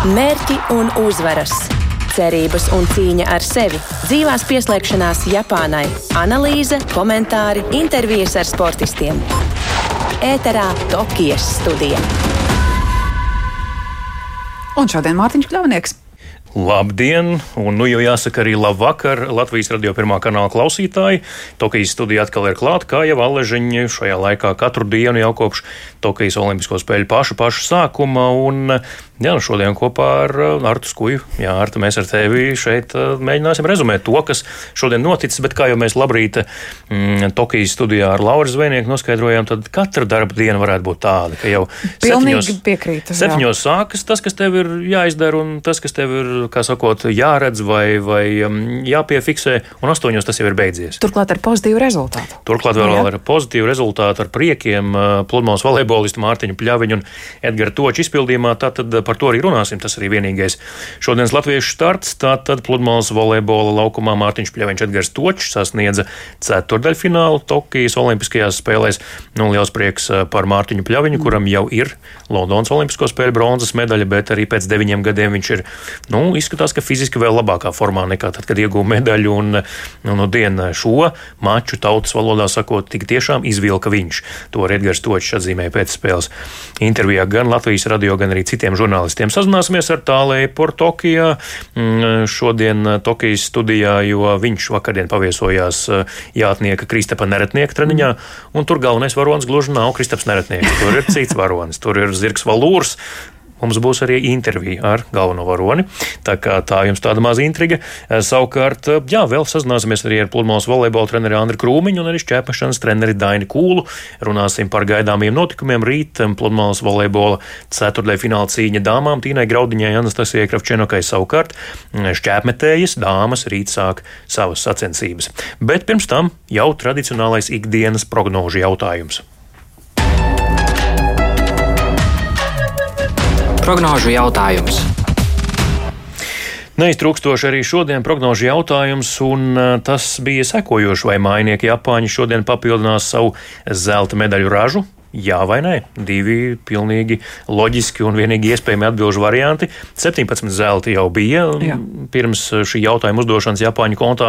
Mērķi un uzvaras, cerības un cīņa ar sevi, dzīvās pieslēgšanās Japānai, analīze, komentāri, intervijas ar sportistiem. Ēterā Tokijas studija. Un šodien Mārtiņš Kļavnieks. Labdien! Un nu jau jāsaka arī labvakar Latvijas radio pirmā kanāla klausītāji. Tokijas studija atkal ir klāta, kā jau Aležiņa šajā laikā katru dienu jau kopš Tokijas Olimpisko spēļu pašu pašu sākuma. Un Jā, nu šodien kopā ar uh, Artu Skuju. Jā, Arta, mēs ar tevi šeit uh, mēģināsim rezumēt to, kas šodien noticis, bet kā jau mēs labrīt mm, Tokijas studijā ar Lauru Zvejnieku noskaidrojām, tad katra darba diena varētu būt tāda, ka jau Pilnīgi septiņos, piekrītu, septiņos sākas tas, kas tev ir jāizdara un tas, kas tev ir, kā sakot, jāredz vai, vai um, jāpiefiksē, un astoņos tas jau ir beidzies. Turklāt ar pozitīvu rezultātu. Turklāt vēl, vēl ar pozitīvu rezultātu, ar priekiem uh, pludmales volejbolistu Mārtiņu Pļaviņu un Edgara Toču izpildījumā. Tātad par to arī runāsim. Tas arī vienīgais šodienas latviešu starts. Tātad pludmales volejbola laukumā Mārtiņš Pļaviņš Edgars Točs sasniedza ceturdaļfinālu Tokijas Olimpiskajās spēlēs. Nu, liels prieks eh, par Mārtiņu Pļaviņu, kuram jau ir Londonas Olimpisko spēļu bronzas medaļa, bet arī pēc deviņiem gadiem viņš ir, nu, izskatās, ka fiziski vēl labākā formā nekā tad, kad ieguva medaļu. Un, nu, no dienas šo maču tautas valodā sakot, tik tiešām izvilka viņš. To Edgars Točs atzīmēja pēc spēles intervijā gan Latvijas radio, gan arī citiem žurnālistiem. Sazināsimies ar tālēju por Tokijā. Mm, šodien Tokijas studijā, jo viņš vakardien paviesojās eh, jātnieka Kristapa Neretnieka treniņā, un tur galvenais varonis gluži nav Kristaps Neretnieks. Tur ir cits varonis, tur ir Zirgs Valūrs, mums būs arī intervija ar galveno varoni. Tā kā tā jums tāda maza intriga. Eh, savukārt, eh, jā, vēl sazināsimies arī ar pludmales volejbola treneri Andri Krūmiņu un arī šķēpašanas treneri Daini Kūlu. Runāsim par gaidāmiem notikumiem. Rīt eh, pludmales volejbola ceturtajā fināla cīņa dāmām Tīnai Graudiņai, Anastasijai Kravčenokai savukārt šķēpmetējas dāmas rīt sāk savas sacensības. Bet pirms tam jau tradicionālais ikdienas prognožu jautājums. Prognožu jautājums. Neiztrūkstoši arī šodien prognožu jautājums, un tas bija sekojošs, vai mainieki Japāņi šodien papildinās savu zelta medaļu ražu. Jā vai nē? Divi pilnīgi loģiski un vienīgi iespējami atbildžu varianti. 17 zelta jau bija Jā. pirms šī jautājuma uzdošanas Japāņu kontā.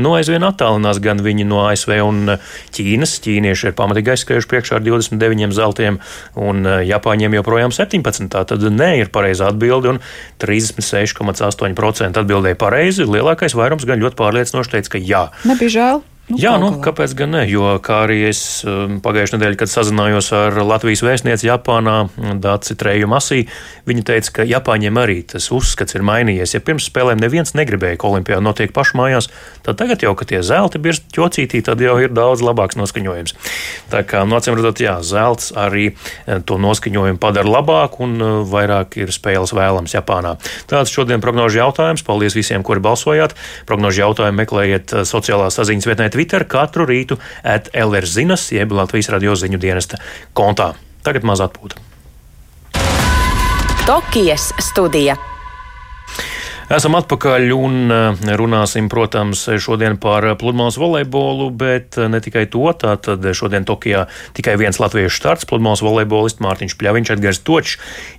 Nu, aizvien attālinās gan viņi no ASV un Ķīnas. Ķīnieši ir pamatīgi aizskrējuši priekšā ar 29 zeltiem, un Japāņiem joprojām 17. Tā tad nē ir pareiza atbilde, un 36,8% atbildēja pareizi. Lielākais vairums gan ļoti pārliecinoši teica, ka jā. Nebija žēl. Nu, Jā, nu, kāpēc gan ne? Jo kā arī es um, pagājušajā nedēļā, kad sazinājos ar Latvijas vēstnieci Japānā, Dāci Treju Masī, viņa teica, ka Japāņiem arī tas uzskats ir mainījies. Ja pirms spēlēm neviens negribēja, ka Olimpijā notiek pašmājās, tad tagad jau, kad tie zelti ir ķocītī, tad jau ir daudz labāks noskaņojums. Tā kā, nu, acīm redzot, jā, zelts arī eh, to noskaņojumu padara labāku un eh, vairāk ir spēles vēlams Japānā. Tāds šodien prognožu jautājums. Paldies visiem, kuri balsojāt. Prognožu jautājumu meklējiet eh, sociālās saziņas vietnē Twitter katru rītu at LR zinas, jeb Latvijas radio ziņu dienesta kontā. Tagad maz atpūta. Tokijas studija. Esam atpakaļ un eh, runāsim, protams, šodien par pludmales volejbolu, bet eh, ne tikai to. Tātad šodien Tokijā tikai viens latviešu starts. Pludmales volejbolists Mārtiņš Pļaviņš Edgars Točs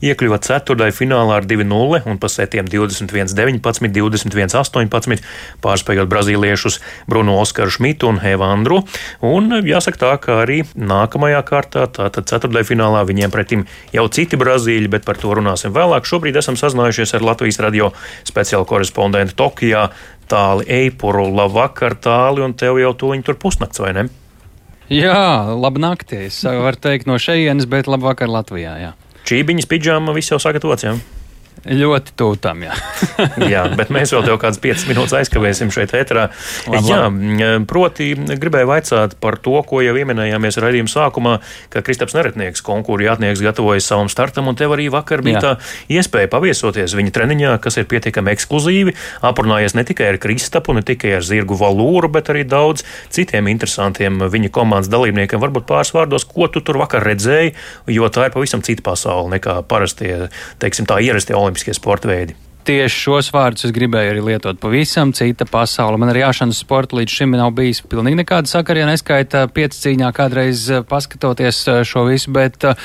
iekļuva ceturtajā finālā ar 2-0 un pa setiem 21-19, 21-18, pārspējot brazīliešus Bruno Oskaru Šmitu un Evandru. Un jāsaka tā, ka arī nākamajā kārtā, tātad ceturtajā finālā viņiem pretim jau citi brazīļi, bet par to runāsim vēlāk. Šobrīd esam sazinājušies ar Latvijas radio speciāla korespondenta Tokijā, tāli Eipuru. Labvakar, tāli, un tev jau tuliņi tur pusnakts, vai ne? Jā, labi naktī. Es varu teikt no šejienes, bet labvakar Latvijā. Jā. Čībiņas, pidžāma, viss jau sagatavots. Jā? Ļoti tuvu tam, jā. jā, bet mēs vēl tev kādas 5 minūtes aizkavēsim šeit. Labi, jā, proti, gribēju vaicāt par to, ko jau pieminējāmies raidījuma sākumā, ka Kristaps Neretnieks, konkursu jātnieks, gatavojas savam startam, un tev arī vakar bija jā. tā iespēja paviesoties viņa treniņā, kas ir pietiekami ekskluzīvi, aprunājies ne tikai ar Kristapu, ne tikai ar Zirgu Valūru, bet arī daudz citiem interesantiem viņa komandas dalībniekiem. Varbūt pāris vārdos, ko tu tur vakar redzēji, jo tā ir pavisam cita pasaule nekā parastie, teiksim tā, ierastie olimpiskie sporta veidi? Tieši šos vārdus es gribēju arī lietot. Pavisam cita pasaule. Man ar jāšanas sportu līdz šim nav bijis pilnīgi nekāda sakara, ja neskaita piecīņā kādreiz eh, paskatoties eh, šo visu, bet uh,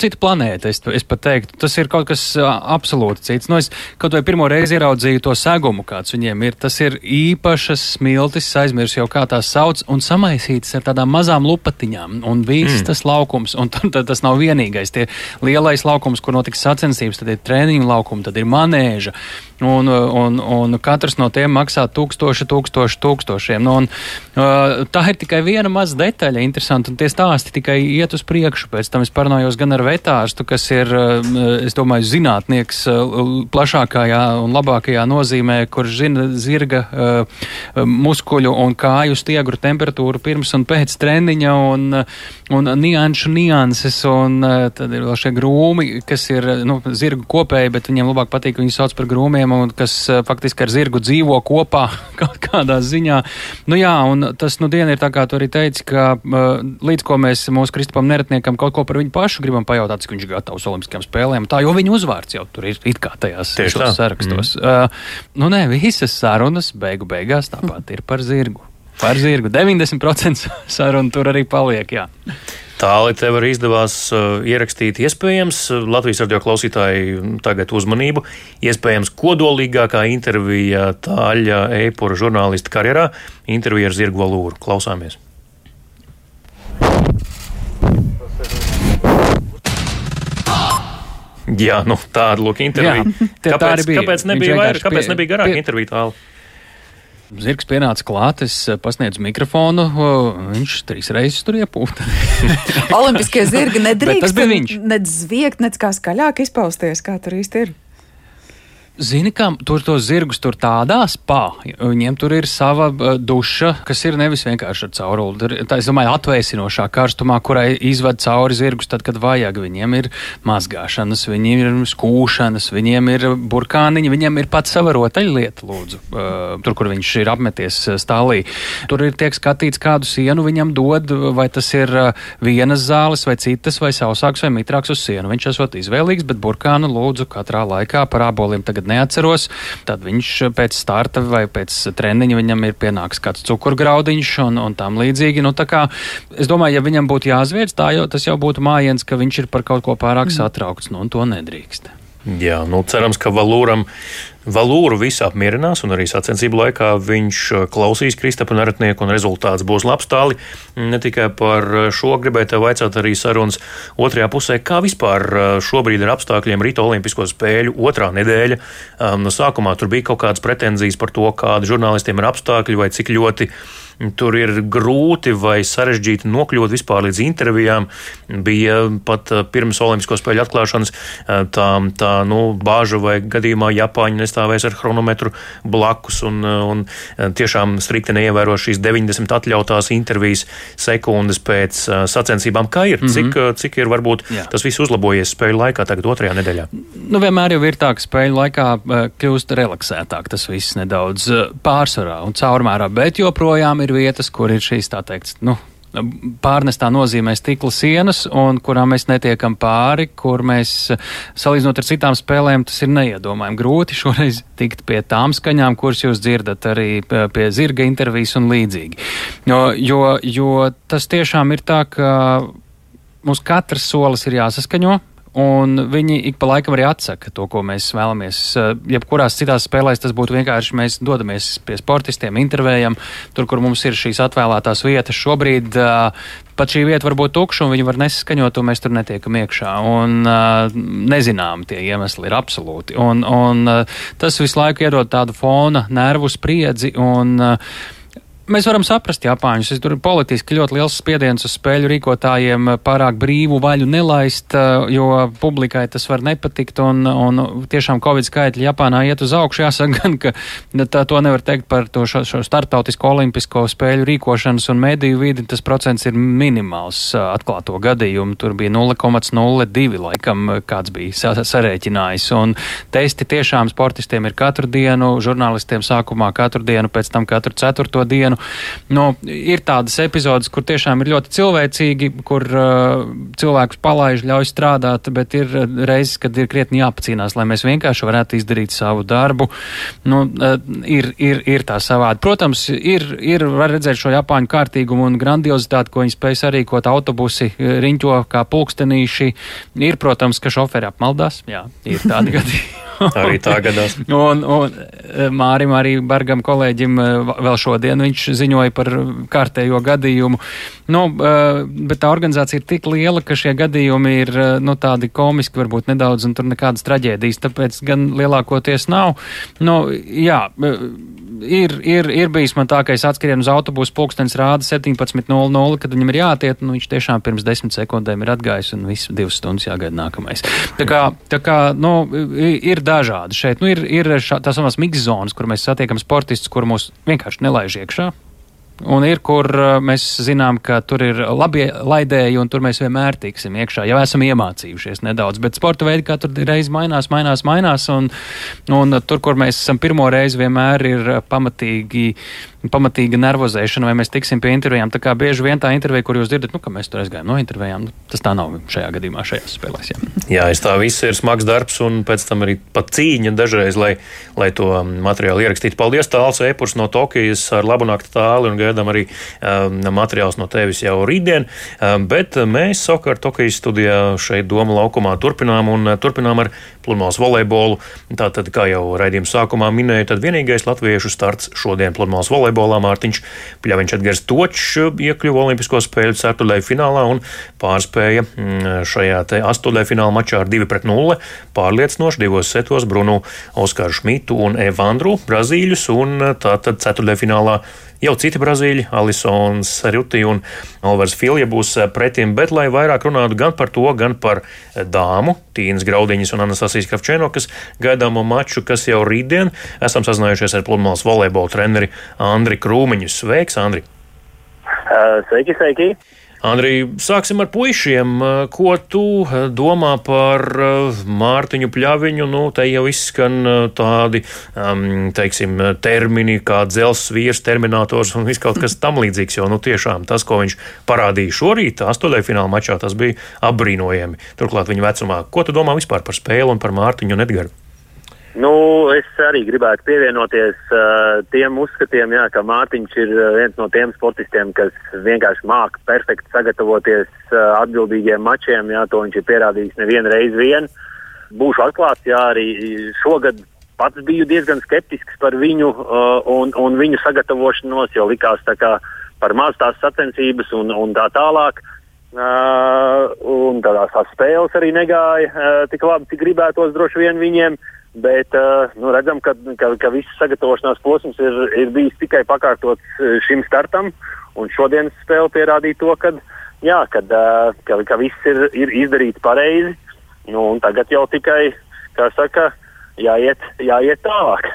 cita planēta, es, es pat teiktu. Tas ir kaut kas absolūti cits. Nu, es kaut vai pirmo reizi ieraudzīju to segumu, kāds viņiem ir. Tas ir īpašas smiltis, aizmirs jau kā tās sauc, un samaisītas ar tādām mazām lupatiņām. Un viss mm. tas laukums, un tad, tad tas nav vienīgais. Tie lielais laukums, kur notiks sacensības, tad ir treniņu laukumi, tad ir manēža. Un, un, un katrs no tiem maksā tūkstoši, tūkstoši, tūkstošiem. Nu, un, tā ir tikai viena maza detaļa, interesanti, un tie stāsti tikai iet uz priekšu. Pēc tam es parunājos gan ar vetārstu, kas ir, es domāju, zinātnieks plašākajā un labākajā nozīmē, kurš zina zirga muskuļu un kāju stiegru temperatūru pirms un pēc treniņa un, un nianšu nianses, un tad ir vēl šie grūmi, kas ir nu, zirgu kopēji, bet viņiem labāk patīk, viņi sauc par grūmiem zirgiem, un kas eh, faktiski ar zirgu dzīvo kopā kaut kādā ziņā. Nu jā, un tas nu diena ir tā, kā tu arī teici, ka eh, līdz ko mēs mūsu Kristupam Neretniekam kaut ko par viņu pašu gribam pajautāt, cik viņš ir gatavs Olimpiskajām spēlēm. Tā, jo viņa uzvārds jau tur ir it kā tajās sarakstos. Mm. Uh, nu nē, visas sarunas beigu beigās tāpat ir par zirgu. Par zirgu 90% sarunu tur arī paliek. Jā. Tāli tev arī izdevās uh, ierakstīt, iespējams, uh, Latvijas radio klausītāji tagad uzmanību, iespējams, kodolīgākā intervija tāļa e-pura žurnālista karjerā - intervija ar Zirgu Valūru. Klausāmies! Jā, nu tāda lūk intervija. Jā, kāpēc, tā kāpēc nebija, vairāk, kāpēc nebija garāka pie... intervija tālāk? Zirgs pienāca klāt, es eh, pasniedzu mikrofonu, viņš trīs reizes tur iepūta. Olimpiskie zirgi nedrīkst. tas bija viņš. Nec zviegt, nec kā skaļāk izpausties, kā tur īsti ir. Zini, kā tur tos zirgus tur tādā spā. Viņiem tur ir sava uh, duša, kas ir nevis vienkārši ar cauruli. Tā, domāju, atvēsinošā karstumā, kurai izved cauri zirgus tad, kad vajag. Viņiem ir mazgāšanas, viņiem ir skūšanas, viņiem ir burkāniņi, viņiem ir pat sava rotaļlieta, lūdzu, uh, tur, kur viņš ir apmeties stālī. Tur ir tiek skatīts, kādu sienu viņam dod, vai tas ir vienas zāles, vai citas, vai sausāks, vai mitrāks uz sienu. Viņš esot izvēlīgs, bet burkānu lūdzu katrā laikā par āboliem tagad tagad neatceros, tad viņš pēc starta vai pēc treniņa viņam ir pienāks kāds cukurgraudiņš un, un tam līdzīgi. Nu, kā, es domāju, ja viņam būtu jāzviedz, tā jau, tas jau būtu mājiens, ka viņš ir par kaut ko pārāk mm. satraukts, nu, un to nedrīkst. Jā, nu cerams, ka Valūram Valūru visu apmierinās, un arī sacensību laikā viņš uh, klausīs Kristapa Neretnieku, un rezultāts būs labs tāli. Ne tikai par uh, šo gribēju te vaicāt arī sarunas otrajā pusē, kā vispār uh, šobrīd ir apstākļiem Rīta Olimpisko spēļu otrā nedēļa. Um, no sākumā tur bija kaut kādas pretenzijas par to, kādi žurnālistiem ir apstākļi vai cik ļoti Tur ir grūti vai sarežģīti nokļūt vispār līdz intervijām. Bija pat eh, pirms Olimpisko spēļu atklāšanas eh, tā, tā nu, bāža vai gadījumā Japāņi nestāvēs ar chronometru blakus un, eh, un tiešām strikti neievēro šīs 90 atļautās intervijas sekundes pēc sacensībām. Kā ir? Mm -hmm. cik, cik ir varbūt Jā. tas viss uzlabojies spēļu laikā, tagad otrajā nedēļā? Nu, vienmēr jau ir tā, ka spēļu laikā kļūst relaksētāk tas viss nedaudz pārsvarā un caurmērā, bet joprojām ir ir vietas, kur ir šīs tā teikt, nu, pārnestā nozīmē stikla sienas, un kurām mēs netiekam pāri, kur mēs, salīdzinot ar citām spēlēm, tas ir neiedomājami grūti šoreiz tikt pie tām skaņām, kuras jūs dzirdat arī pie zirga intervijas un līdzīgi. Jo, jo, jo tas tiešām ir tā, ka mums katrs solis ir jāsaskaņo, un viņi ik pa laikam arī atsaka to, ko mēs vēlamies. Eh, jebkurās citās spēlēs tas būtu vienkārši mēs dodamies pie sportistiem, intervējam tur, kur mums ir šīs atvēlētās vietas. Šobrīd uh, pat šī vieta var būt tukša, un viņi var nesaskaņot, un mēs tur netiekam iekšā. Un, uh, nezinām, tie iemesli ir absolūti. Un, un uh, tas visu laiku iedod tādu fona, nervu spriedzi. Un, uh, Mēs varam saprast Japāņus. Es tur politiski ļoti liels spiediens uz spēļu rīkotājiem pārāk brīvu vaļu nelaist, eh, jo publikai tas var nepatikt. Un, un tiešām Covid skaitļi Japānā iet uz augšu. Jāsaka gan, ka tā, to nevar teikt par to šo, šo startautisko olimpisko spēļu rīkošanas un mediju vidi. Tas procents ir minimāls eh, atklāto gadījumu. Tur bija 0,02 laikam kāds bija sarēķinājis. Un testi tiešām sportistiem ir katru dienu, žurnālistiem sākumā katru dienu, pēc tam katru ceturto dienu Ivānu. Nu, ir tādas epizodes, kur tiešām ir ļoti cilvēcīgi, kur uh, cilvēkus palaiž, ļauj strādāt, bet ir reizes, kad ir krietni jāpacīnās, lai mēs vienkārši varētu izdarīt savu darbu. Nu, uh, ir, ir, ir tā savādi. Protams, ir, ir var redzēt šo Japāņu kārtīgumu un grandiozitāti, ko viņi spēj sarīkot autobusi riņķo kā pulkstenīši. Ir, protams, ka šoferi apmaldās. Jā, ir tādi gadījumi. Arī tā gadās. un, un e, Mārim arī Bargam kolēģim e, vēl šodien viņš ziņoja par kārtējo gadījumu. Nu, e, bet tā organizācija ir tik liela, ka šie gadījumi ir nu, tādi komiski, varbūt nedaudz, un tur nekādas traģēdijas, tāpēc gan lielākoties nav. Nu, jā, ir, ir, ir bijis man tā, ka es atskrienu uz autobusu, pulkstenis rāda 17.00, kad viņam ir jātiet, nu viņš tiešām pirms desmit sekundēm ir atgājis un viss divas stundas jāgaida nākamais. Tā kā, tā kā nu, ir dažādi šeit. Nu, ir ir tās savas mikzonas, kur mēs satiekam sportistus, kur mūs vienkārši nelaiž iekšā. Un ir, kur uh, mēs zinām, ka tur ir labi laidēji, un tur mēs vienmēr tiksim iekšā, jau esam iemācījušies nedaudz. Bet sporta veidi katru reizi mainās, mainās, mainās. Un, un tur, kur mēs esam pirmo reizi, vienmēr ir pamatīgi pamatīga nervozēšana, vai mēs tiksim pie intervijām. Tā kā bieži vien tā intervija, kur jūs dzirdat, nu, ka mēs tur aizgājām no intervijām, nu, tas tā nav šajā gadījumā, šajās spēlēs. Jā, jā es tā viss ir smags darbs un pēc tam arī pat cīņa dažreiz, lai, lai to materiālu ierakstītu. Paldies, Tāls Epurs no Tokijas ar labu nakti tāli un gaidām arī um, materiāls no tevis jau rītdien. Um, bet mēs savukārt Tokijas studijā šeit Doma laukumā turpinām un uh, turpinām ar pludmales volejbolu. Tātad, kā jau raidījuma sākumā minēju, tad vienīgais latviešu starts šodien pludmales volejbolā Mārtiņš Pļaviņš Edgars Točs iekļuva Olimpisko spēļu ceturtajā finālā un pārspēja mm, šajā astotajā fināla mačā ar 2-0 pārliecinoši divos setos Brunu Oskaru Šmitu un Evandru Brazīļus un tātad ceturtajā finālā Jau citi brazīļi, Alisons Ruti un Alvars Filja būs eh, pretim, bet lai vairāk runātu gan par to, gan par eh, dāmu, Tīnas Graudiņas un Anastasijas Kavčēnokas gaidāmo maču, kas jau rītdien esam sazinājušies ar pludmales volejbola treneri Andri Krūmiņu. Sveiks, Andri! Uh, sveiki, sveiki! Andrij, sāksim ar puišiem. Ko tu domā par eh, Mārtiņu Pļaviņu? Nu, te jau izskan eh, tādi, um, teiksim, termini kā dzelzs vīrs, terminators un viss kaut kas tam līdzīgs, jo, nu, tiešām tas, ko viņš parādīja šorīt, astotajā fināla mačā, tas bija apbrīnojami. Turklāt viņa vecumā. Ko tu domā vispār par spēli un par Mārtiņu un Edgaru? Nu, es arī gribētu pievienoties uh, tiem uzskatiem, jā, ka Mārtiņš ir uh, viens no tiem sportistiem, kas vienkārši māca perfekti sagatavoties uh, atbildīgiem mačiem. Jā, to viņš ir pierādījis nevienu reizi vien. Būšu atklāts, jā, arī šogad pats biju diezgan skeptisks par viņu uh, un, un viņu sagatavošanos, jo likās kā par maz tās sacensības un, un tā tālāk. Uh, un tādās spēles arī negāja uh, tik labi, cik gribētos droši vien viņiem. Uh, Bet uh, nu, redzam, ka, ka, ka viss sagatavošanās posms ir, ir bijis tikai pakārtots eh, šim startam. Šodienas spēle pierādīja to, ka, jā, kad, uh, ka, ka viss ir, ir izdarīts pareizi. Nu, tagad jau tikai, saka, jāiet, jāiet tālāk.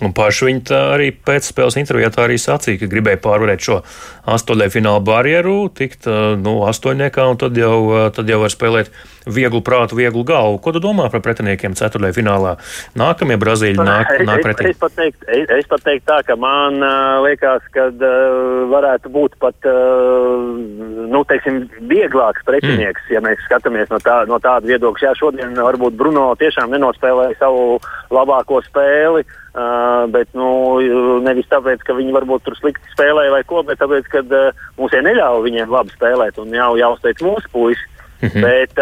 Un paši viņi arī pēcspēles intervijā tā arī sacīja, ka gribēja pārvarēt šo astoņdesmit fināla barjeru, tikt nu, astoņniekā, un tad jau, tad jau var spēlēt vieglu prātu, vieglu galvu. Ko tu domā par pretiniekiem ceturtajā finālā? Nākamie Brazīļi nāk, nāk pretī. Es, es, pat teiktu, es, es pat teiktu tā, ka man uh, liekas, ka uh, varētu būt pat, uh, nu, teiksim, vieglāks pretinieks, mm. ja mēs skatāmies no, tā, no tāda viedokļa. Jā, šodien varbūt Bruno tiešām nenospēlēja savu labāko spēli. Uh, bet nu, nevis tāpēc, ka viņi varbūt tur slikti spēlēja vai ko, bet tāpēc, ka uh, mums ir neļauj viņiem labi spēlēt un jau jāuzteic mūsu puiši. -hmm. Bet,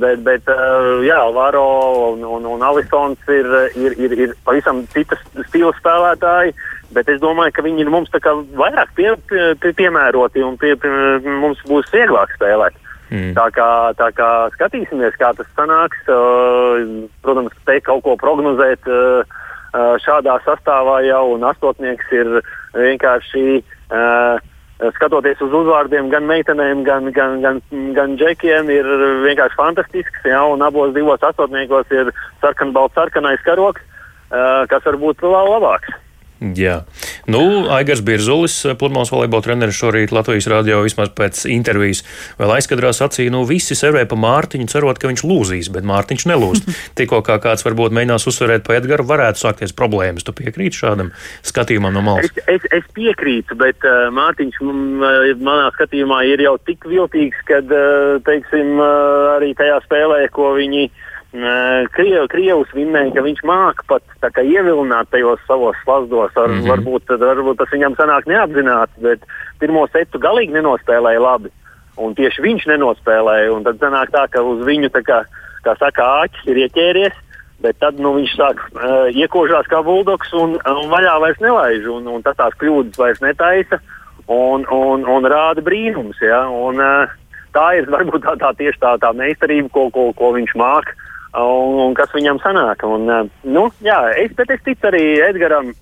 bet, bet uh, jā, Varo un, un, un Alisons ir, ir, ir, ir pavisam citas stila spēlētāji. Bet es domāju, ka viņi ir mums vairāk pie, pie, piemēroti un pie, pie, mums būs vieglāk spēlēt. Mm. Tā, kā, tā kā skatīsimies, kā tas sanāks. Uh, protams, te kaut ko prognozēt. Uh, šādā sastāvā jau, un astotnieks ir vienkārši uh, skatoties uz uzvārdiem gan meitenēm, gan, gan, gan, gan džekiem, ir vienkārši fantastisks. Jā, un abos divos astotniekos ir sarkanbalts, sarkanais karoks, uh, kas var būt vēl labāks. Jā, Nu, Aigars Birzulis, pludmales volejbola treneris šorīt Latvijas radio vismaz pēc intervijas vēl aizkadrā sacīja, nu visi servē pa Mārtiņu, cerot, ka viņš lūzīs, bet Mārtiņš nelūst. Tikko kā kāds varbūt mēģinās uzsverēt pa Edgaru, varētu sākties problēmas. Tu piekrīti šādam skatījumam no malas? Es, es, es piekrītu, bet uh, Mārtiņš manā skatījumā ir jau tik viltīgs, kad, uh, teiksim, uh, arī tajā spēlē, ko viņi Kriev, Krievs vinnēja, ka viņš māca pat ievilināt tajos savos slazdos. Ar, mm -hmm. varbūt, varbūt tas viņam sanāk neapzināti, bet pirmo setu galīgi nenospēlēja labi. Un tieši viņš nenospēlēja. Un tad sanāk tā, ka uz viņu, tā kā, kā saka, āķis ir ieķēries. Bet tad nu, viņš sāk uh, iekožās kā buldogs un, un vaļā vairs nelaiž. Un, un tad tās kļūdas vairs netaisa un, un, un rāda brīnums. Ja? Un, uh, tā ir varbūt tā, tā tieši tā, tā meistarība, ko, ko, ko viņš māca un, un kas viņam sanāk. Un, eh, nu, jā, es, es ticu arī Edgaram,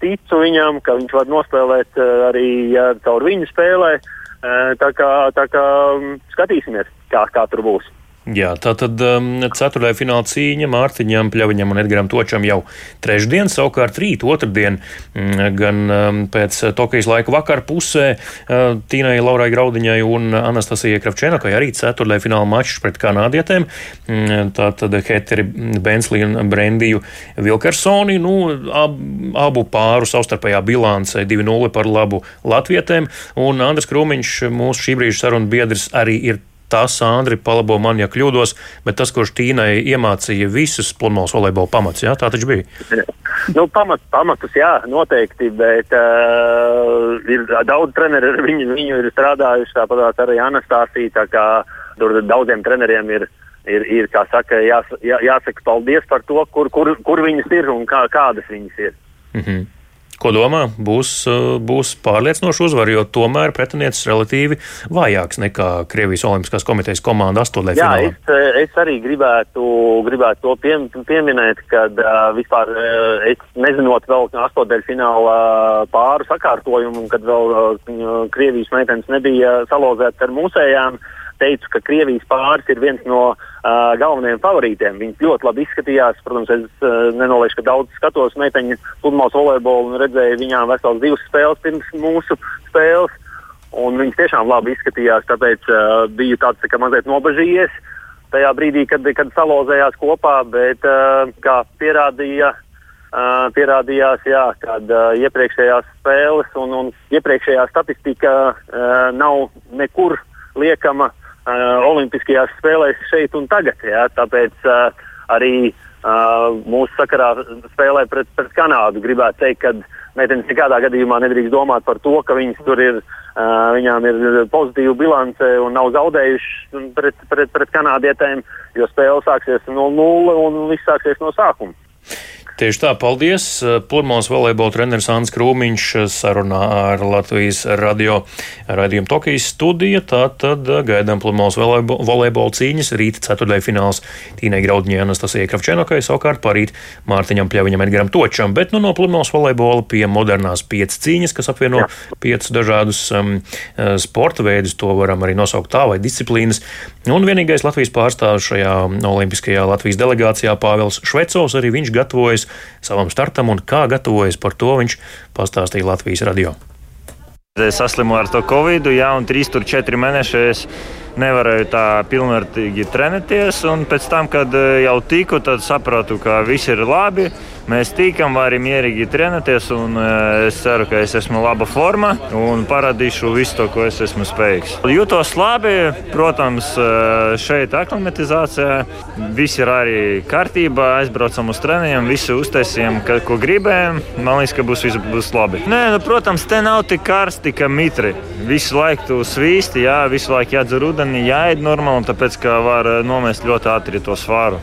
ticu viņam, ka viņš var nospēlēt eh, arī ja, caur viņu spēlē. Eh, tā kā, tā kā mm, skatīsimies, kā, kā tur būs. Jā, tā tad um, ceturtajā fināla cīņa Mārtiņam, Pļaviņam un Edgaram Točam jau trešdien, savukārt rīt, otrdien, mm, gan um, pēc Tokijas laika vakar pusē uh, Tīnai Laurai Graudiņai un Anastasijai Kravčēnakai arī ceturtajā fināla mačs pret kanādietēm. Mm, tā tad Heteri Benslī un Brendiju Vilkersoni, nu, ab, abu pāru savstarpējā bilancē 2-0 par labu latvietēm, un Andris Krūmiņš, mūsu šī brīža sarunu biedrs, arī ir tas, Andri, palabo man, ja kļūdos, bet tas, kurš Tīnai iemācīja visus pludmales volejbola pamats, jā, tā taču bija. Nu, pamat, pamatus, jā, noteikti, bet uh, ir daudz treneri, viņi, viņu ir strādājuši, tāpat arī Anastasija, tā kā tur daudziem treneriem ir ir, ir kā saka, jās, jā, jāsaka paldies par to, kur, kur, kur viņas ir un kā, kādas viņas ir. Mm -hmm. Ko domā? Būs, uh, būs pārliecinoša uzvara, jo tomēr pretiniecis relatīvi vājāks nekā Krievijas Olimpiskās komitejas komanda astotdaļā finālā. Jā, es, uh, es arī gribētu, gribētu to piem, pieminēt, ka uh, vispār uh, es nezinot vēl astotdaļa fināla pāru sakārtojumu, kad vēl uh, Krievijas meitenes nebija salozētas ar mūsējām. Uh, teicu, ka Krievijas pāris ir viens no uh, galvenajiem favorītiem. Viņi ļoti labi izskatījās. Protams, es uh, nenolieku, ka daudz skatos meiteņu pludmales volejbolu un redzēju viņām vesels divas spēles pirms mūsu spēles. Un viņas tiešām labi izskatījās, tāpēc uh, biju tāds tā kā mazliet nobežījies tajā brīdī, kad, kad salozējās kopā, bet uh, kā pierādīja, uh, pierādījās, jā, kad uh, iepriekšējās spēles un, un iepriekšējā statistika uh, nav nekur liekama uh, uh, Olimpiskajās spēlēs šeit un tagad. Jā, tāpēc uh, arī uh, mūsu sakarā spēlē pret, pret Kanādu gribētu teikt, ka meitenes nekādā gadījumā nedrīkst domāt par to, ka viņas tur ir. Uh, viņām ir pozitīva bilance un nav zaudējušas pret, pret, pret kanādietēm, jo spēle sāksies no nulles un viss sāksies no sākuma. Tieši tā, paldies. Plurmāns volejbola treneris Ants Krūmiņš sarunā ar Latvijas radio raidījumu Tokijas studiju. Tā tad gaidām Plurmāns volejbola cīņas. Rīt ceturtajā fināls Tīnai Graudņai Anastasijai Kravčenokai, savukārt parīt Mārtiņam Pļaviņam Edgaram Točam. Bet nu no Plurmāns volejbola pie modernās piecas cīņas, kas apvieno Jā. piecus dažādus um, sporta veidus, to varam arī nosaukt tā vai disciplīnas. Un vienīgais Latvijas pārstāvs šajā olimpiskajā Latvijas delegācijā Pāvils Švecovs arī viņš gatavojas gatavojas savam startam un kā gatavojas par to viņš pastāstīja Latvijas radio. Es saslimu ar to covid, jā, un 3-4 mēnešus nevarēju tā pilnvērtīgi trenēties. Pēc tam, kad e, jau tiku, tad sapratu, ka viss ir labi. Mēs tīkam, varam mierīgi trenēties, un e, es ceru, ka es esmu laba formā un parādīšu visu to, ko es esmu spējīgs. Jūtos labi, protams, e, šeit aklimatizācijā viss ir arī kārtībā. Aizbraucam uz treniņiem, visi uztaisījām, ko gribējām. Man liekas, ka būs būs labi. Nē, nu, protams, te nav tik karsti, kā mitri. Visu laiku tu svīsti, jā, visu laiku jādzer ūdeni jāiet normāli, tāpēc ka var eh, nomest ļoti ātri to svāru.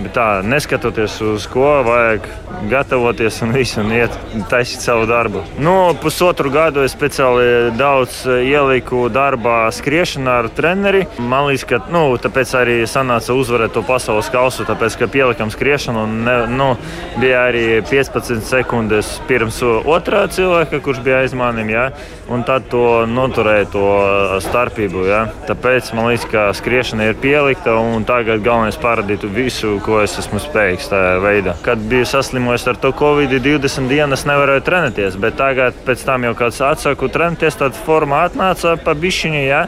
Bet tā, neskatoties uz ko, vajag gatavoties un visu un iet, taisīt savu darbu. Nu, pusotru gadu es speciāli daudz eh, ieliku darbā skriešanā ar treneri. Man liekas, ka nu, tāpēc arī sanāca uzvarēt to pasaules kausu, tāpēc ka pielikām skriešanu un ne, nu, bija arī 15 sekundes pirms otrā cilvēka, kurš bija aiz maniem, ja? un tad to noturēja to starpību. Ja? Tāpēc man liekas, ka skriešana ir pielikta un tagad galvenais parādīt visu, ko es esmu spējīgs tādā veidā. Kad biju saslimojis ar to Covid, 20 dienas nevarēju trenēties, bet tagad, pēc tam jau kāds atsaku trenēties, tad forma atnāca pa bišķiņu, ja?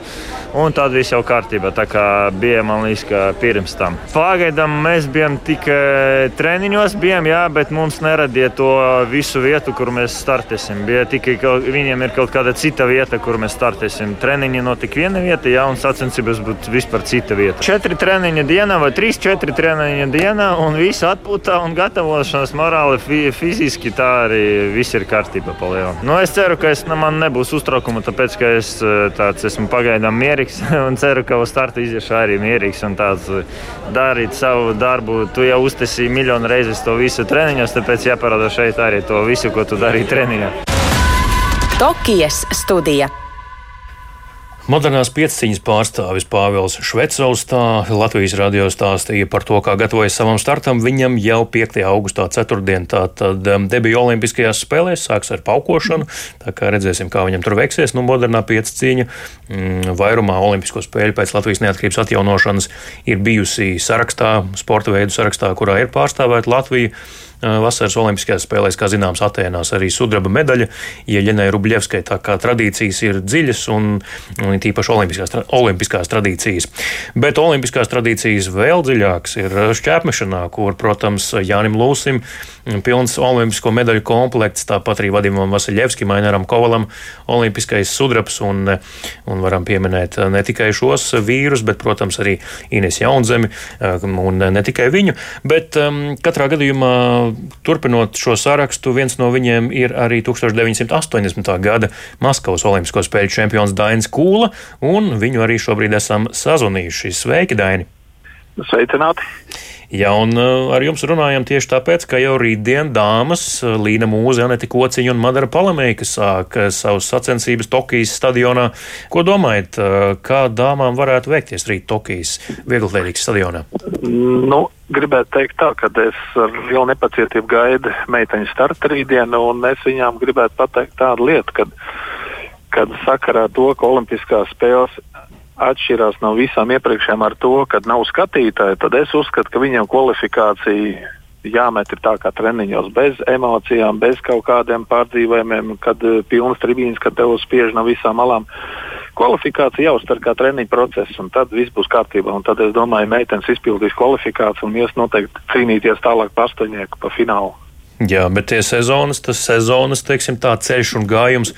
un tad viss jau kārtībā. Tā kā bija man liekas, ka pirms tam. Pagaidām mēs bijām tikai treniņos, bijām, jā, bet mums neradīja to visu vietu, kur mēs startēsim. Bija tikai viņiem ir kaut kāda cita vieta, kur mēs startēsim. Treniņi notika viena vieta, jā, un sacensības būtu vispār cita vieta. Četri treniņa dienā vai trīs, četri treniņa dienā, un viss atpūtā un gatavošanās morāli, fiziski tā arī viss ir kārtībā. Nu, es ceru, ka es, nu, man nebūs uztraukuma, tāpēc ka es eh, tāds esmu pagaidām mierīgs un ceru, ka uz starta iziešu arī mierīgs un tāds eh, darīt savu darbu. Tu jau uztaisīji miljonu reizes to visu treniņos, tāpēc jāparāda šeit arī to visu, ko tu darīji treniņā. Tokijas studija. Modernās pieciņas pārstāvis Pāvils Švecovs tā Latvijas radio stāstīja par to, kā gatavojas savam startam. Viņam jau 5. augustā ceturtdien tātad um, debija Olimpiskajās spēlēs, sāks ar paukošanu, tā kā redzēsim, kā viņam tur veiksies. Nu, modernā pieciņa mm, vairumā Olimpisko spēļu pēc Latvijas neatkarības atjaunošanas ir bijusi sarakstā, sporta veidu sarakstā, kurā ir pārstāvēta Latvija. Vasaras Olimpiskajās spēlēs, kā zināms, Atēnās arī sudraba medaļa Ieļenai Rubļevskai. Tā kā tradīcijas ir dziļas un, un tīpaši olimpiskās, olimpiskās tradīcijas. Bet olimpiskās tradīcijas vēl dziļākas ir šķēpmešanā, kur, protams, Jānim Lūsim pilns olimpisko medaļu komplekts, tāpat arī Vadimam Vasiljevskim, Ainaram Kovalam olimpiskais sudrabs un, un varam pieminēt ne tikai šos vīrus, bet, protams, arī Ines Jaunzemi un ne tikai viņu, bet um, katrā gadījumā turpinot šo sarakstu, viens no viņiem ir arī 1980. gada Maskavas Olimpisko spēļu čempions Dainis Kūla, un viņu arī šobrīd esam sazvanījuši. Sveiki, Daini! Sveicināti! Jā, un uh, ar jums runājam tieši tāpēc, ka jau rītdien dāmas uh, Līna Mūze, Aneti Kociņa un Madara Palamēka sāk uh, savus sacensības Tokijas stadionā. Ko domājat, kā dāmām varētu veikties rīt Tokijas vieglatlētīgas stadionā? Nu, gribētu teikt tā, ka es ar lielu nepacietību gaidu meiteņu startu rītdienu, un es viņām gribētu pateikt tādu lietu, kad, kad sakarā to, ka Olimpiskās spēles atšķirās no visām iepriekšējām ar to, ka nav skatītāji, tad es uzskatu, ka viņiem kvalifikācija jāmet ir tā kā treniņos, bez emocijām, bez kaut kādiem pārdzīvojumiem, kad uh, pilnas tribīnas, kad tev spiež no visām malām. Kvalifikācija jau uztver kā treniņu procesu, un tad viss būs kārtībā. Un tad es domāju, meitenes izpildīs kvalifikāciju un ies noteikti cīnīties tālāk par astoņnieku, pa finālu. Jā, bet tie sezonas, tas sezonas, teiksim, tā ceļš un gājums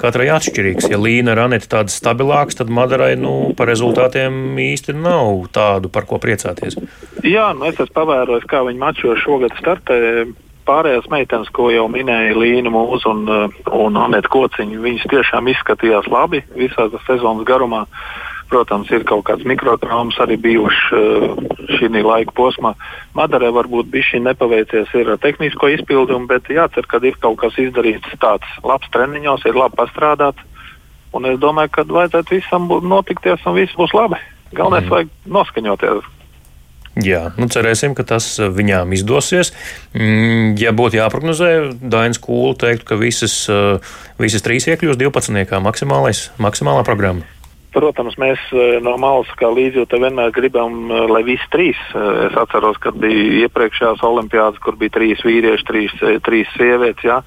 katrai atšķirīgs. Ja Līna ir Anita tāda stabilāka, tad Madarai, nu, par rezultātiem īsti nav tādu, par ko priecāties. Jā, nu es esmu pavērojis, kā viņi mačo šogad startē. Pārējās meitenes, ko jau minēja Līna Mūza un, un Anita Kociņa, viņas tiešām izskatījās labi visā sezonas garumā. Uh, Protams, ir kaut kāds mikrotraumas arī bijušas uh, šī laika posmā. Madarē varbūt bija šī nepaveicies ar tehnisko izpildumu, bet jācer, ka ir kaut kas izdarīts tāds labs treniņos, ir labi pastrādāts. Un es domāju, ka vajadzētu visam notikties un viss būs labi. Galvenais mm. vajag noskaņoties. Jā, nu cerēsim, ka tas viņām izdosies. Mm, ja būtu jāprognozē, Dainis Kūlu teiktu, ka visas, visas trīs iekļūs 12. maksimālā programma. Protams, mēs eh, no malas kā līdzjūta vienmēr gribam, eh, lai visi trīs. Eh, es atceros, kad bija iepriekšējās olimpiādas, kur bija trīs vīrieši, trīs, trīs sievietes. Jā.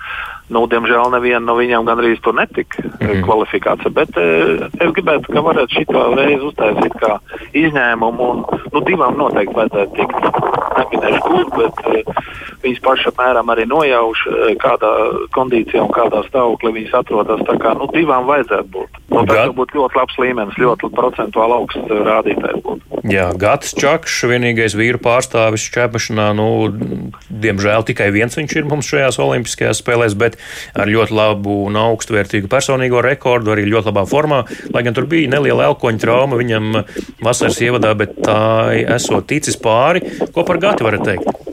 Nu, diemžēl neviena no viņām gandrīz tur netika mm -hmm. kvalifikācija. Bet es gribētu, ka varētu šito reizi uztaisīt kā izņēmumu. Un, nu, divām noteikti vajadzētu tikt. Neminēšu, kur, bet viņas paši apmēram arī nojauš, kādā kondīcijā un kādā stāvoklī viņas atrodas. Tā kā nu, divām vajadzētu būt. Nu, tas būtu ļoti labs līmenis, ļoti procentuāli augsts rādītājs. Būtu. Jā, Gatis Čakšs, vienīgais vīru pārstāvis šķēpašanā, nu, diemžēl tikai viens viņš ir mums šajās olimpiskajās spēlēs, bet ar ļoti labu un augstvērtīgu personīgo rekordu, arī ļoti labā formā, lai gan tur bija neliela elkoņa trauma viņam vasaras ievadā, bet tā esot ticis pāri. Ko par Gati varat teikt?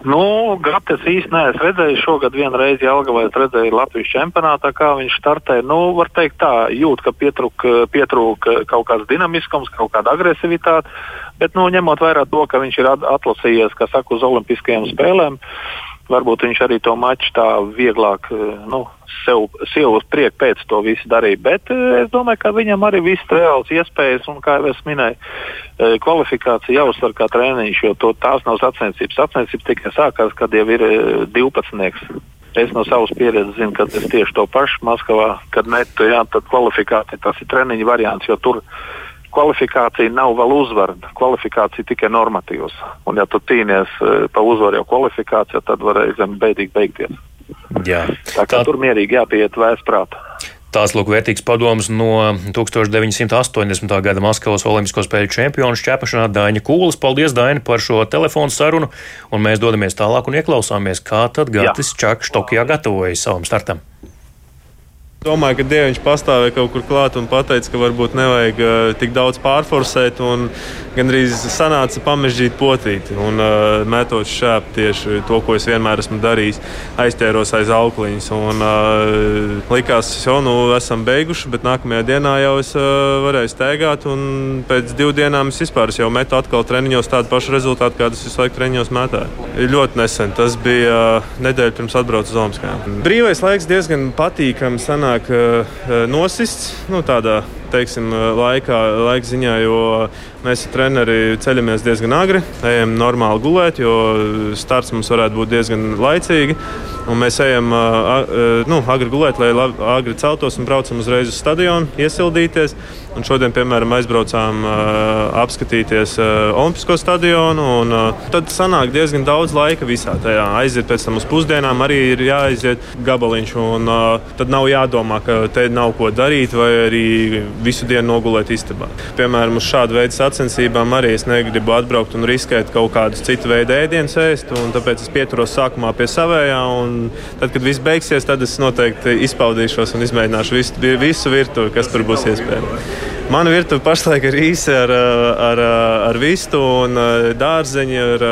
Nu, Gates īsti neesmu redzējis. Šogad vienreiz Jālgavā redzēju Latvijas čempionātā, kā viņš startē. Nu, var teikt tā, jūt, ka pietrūk, pietrūk kaut kāds dinamiskums, kaut kāda agresivitāte. Bet, nu, ņemot vērā to, ka viņš ir atlasījies, kā saka, uz Olimpiskajām spēlēm, varbūt viņš arī to maču tā vieglāk, nu, sev, sev uz priekšu pēc to visu darīja. Bet es domāju, ka viņam arī viss reāls iespējas, un kā jau es minēju, kvalifikācija jāuzsver kā treniņš, jo to, tās nav sacensības. Sacensības tikai sākās, kad jau ir 12. Es no savas pieredzes zinu, ka es tieši to pašu Maskavā, kad metu, jā, tad kvalifikācija tas ir treniņa variants, jo tur kvalifikācija nav vēl uzvara. Kvalifikācija tikai normatīvs. Un ja tu cīnies eh, pa uzvaru jau kvalifikācijā, tad var reizēm beidīgi beigties. Jā. Tā kā Tā... tur mierīgi jāpieiet vēsprātā. Tās lūk vērtīgs padoms no 1980. gada Maskavas Olimpisko spēļu čempionu šķēpašanā Daņa Kūlis. Paldies, Daini, par šo telefonu sarunu, un mēs dodamies tālāk un ieklausāmies, kā tad Gatis Čakš Tokijā gatavojas savam startam. Domāju, ka Dievs pastāvēja kaut kur klāt un teica, ka varbūt nevajag uh, tik daudz pārforsēt. Gan arī sanāca pamežģīt potīti un uh, metot šāp tieši to, ko es vienmēr esmu darījis. Aizķēros aiz aukliņas. Un, uh, likās, ka jau nu, esam beiguši, bet nākamajā dienā jau es uh, varēju steigāt. Pēc divām dienām es vispār es jau metu atkal treniņos tādu pašu rezultātu, kādus visu laiku treniņos metēju. Ļoti nesen tas bija uh, nedēļa pirms atbraucu uz Omaskajām. Brīvais laiks diezgan patīkams. Sanāk, sanāk uh, nosists nu, tādā teiksim, laikā, laika ziņā, jo mēs ar treneri ceļamies diezgan agri, ejam normāli gulēt, jo starts mums varētu būt diezgan laicīgi. Mēs ejam uh, nu, agri gulēt, lai labi, agri celtos un braucam uzreiz uz stadionu, iesildīties. Un šodien, piemēram, aizbraucām apskatīties Olimpisko stadionu. Un, tad sanāk diezgan daudz laika visā tajā. Aiziet pēc tam uz pusdienām, arī ir jāaiziet gabaliņš. Un, tad nav jādomā, ka te nav ko darīt, vai arī visu dienu nogulēt istabā. Piemēram, uz šādu veidu sacensībām arī es negribu atbraukt un riskēt kaut kādus citu veidu ēdienus ēst. Tāpēc es pieturos sākumā pie savējā. Tad, kad viss beigsies, tad es noteikti izpaudīšos un izmēģināšu visu, visu virtuvi, kas tur būs iespējams. Mana virtuve pašlaik ir īsa ar, ar, ar vistu un dārzeņu. Ar,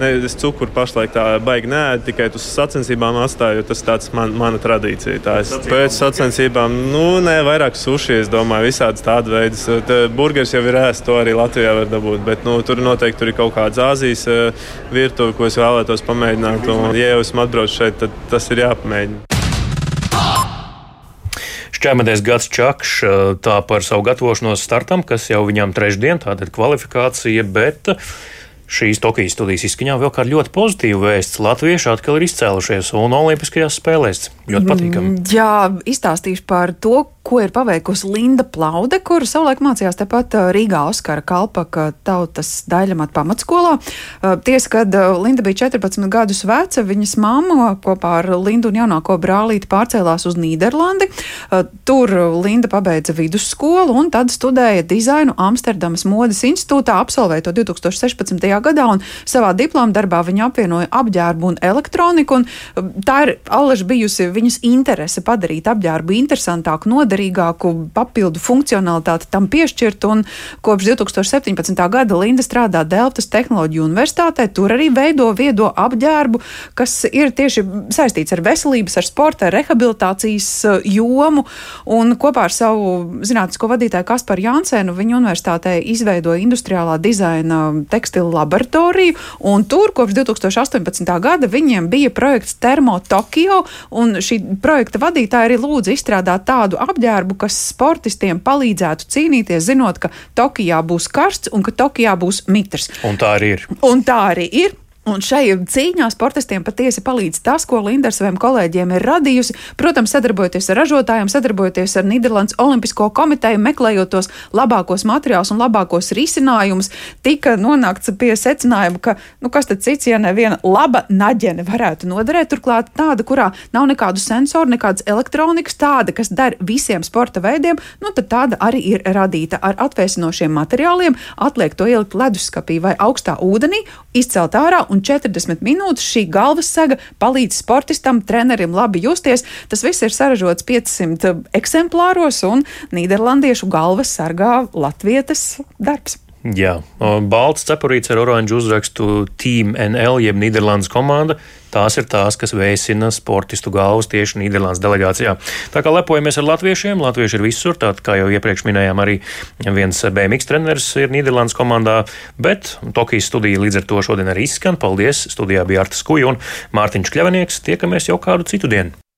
ne, es cukuru pašlaik tā baigi nē, tikai uz sacensībām atstāju. Tas tāds man, mana tradīcija. Tā es pēc sacensībām, nu, nē, vairāk suši, es domāju, visādas tādas veidas. Burgers jau ir ēsts, to arī Latvijā var dabūt. Bet nu, tur noteikti tur ir kaut kāda Āzijas virtuve, ko es vēlētos pamēģināt. Un, ja jau esmu atbraucis šeit, tad tas ir jāpamēģina. Šķēmēties Gats Čakš tā par savu gatavošanos startam, kas jau viņam trešdien, tāda ir kvalifikācija, bet šīs Tokijas studijas izskaņā vēl kā ļoti pozitīva vēsts. Latvieši atkal ir izcēlušies un Olimpiskajās spēlēs ļoti patīkami. Mm, jā, izstāstīšu par to, ko ir paveikusi Linda Plaude, kur savulaik mācījās tepat Rīgā Oskara Kalpaka tautas daļamat pamatskolā. Tiesa, kad Linda bija 14 gadus veca, viņas mamma kopā ar Lindu un jaunāko brālīti pārcēlās uz Nīderlandi. Tur Linda pabeidza vidusskolu un tad studēja dizainu Amsterdamas modes institūtā, absolvēja to 2016. gadā un savā diploma darbā viņa apvienoja apģērbu un elektroniku. Un tā ir allaž bijusi viņas interese padarīt apģērbu interesantāku, noderīgāku, papildu funkcionalitāti tam piešķirt. Kopš 2017. gada Linda strādā Delftas Tehnoloģiju universitātē. Tur arī veido viedo apģērbu, kas ir tieši saistīts ar veselības, ar sporta, ar rehabilitācijas uh, jomu. Un kopā ar savu zinātnisko vadītāju Kasparu Jansēnu viņa universitātē izveidoja industriālā dizaina tekstilu laboratoriju. Tur kopš 2018. gada viņiem bija projekts Termo Tokio. Un šī projekta vadītāja arī lūdza izstrādāt tādu apģērbu, kas sportistiem palīdzētu cīnīties, zinot, ka Tokijā būs karsts un ka Tokijā būs mitrs. Un tā arī ir. Un tā arī ir. Un šai cīņā sportistiem patiesi palīdz tas, ko Linda ar saviem kolēģiem ir radījusi. Protams, sadarbojoties ar ražotājiem, sadarbojoties ar Nīderlandes Olimpisko komiteju, meklējot tos labākos materiālus un labākos risinājumus, tika nonākts pie secinājuma, ka, nu, kas tad cits, ja neviena laba naģene varētu noderēt, turklāt tāda, kurā nav nekādu sensoru, nekādas elektronikas, tāda, kas der visiem sporta veidiem, nu, tad tāda arī ir radīta ar atvēsinošiem materiāliem, atliek to ielikt leduskapī vai augstā ūdenī, izcelt ārā un 40 minūtes šī galvas sega palīdz sportistam, trenerim labi justies. Tas viss ir saražots 500 eksemplāros, un Nīderlandiešu galvas sargā latvietes darbs. Jā, balts cepurīts ar oranžu uzrakstu Team NL, jeb Nīderlandes komanda. Tās ir tās, kas veicina sportistu galvas tieši Nīderlandes delegācijā. Tā kā lepojamies ar latviešiem, latvieši ir visur, tātad, kā jau iepriekš minējām, arī viens BMX treneris ir Nīderlandes komandā, bet Tokijas studija līdz ar to šodien arī izskan. Paldies! Studijā bija Artas Kuja un Mārtiņš Kļavinieks. Tiekamies jau kādu citu dienu!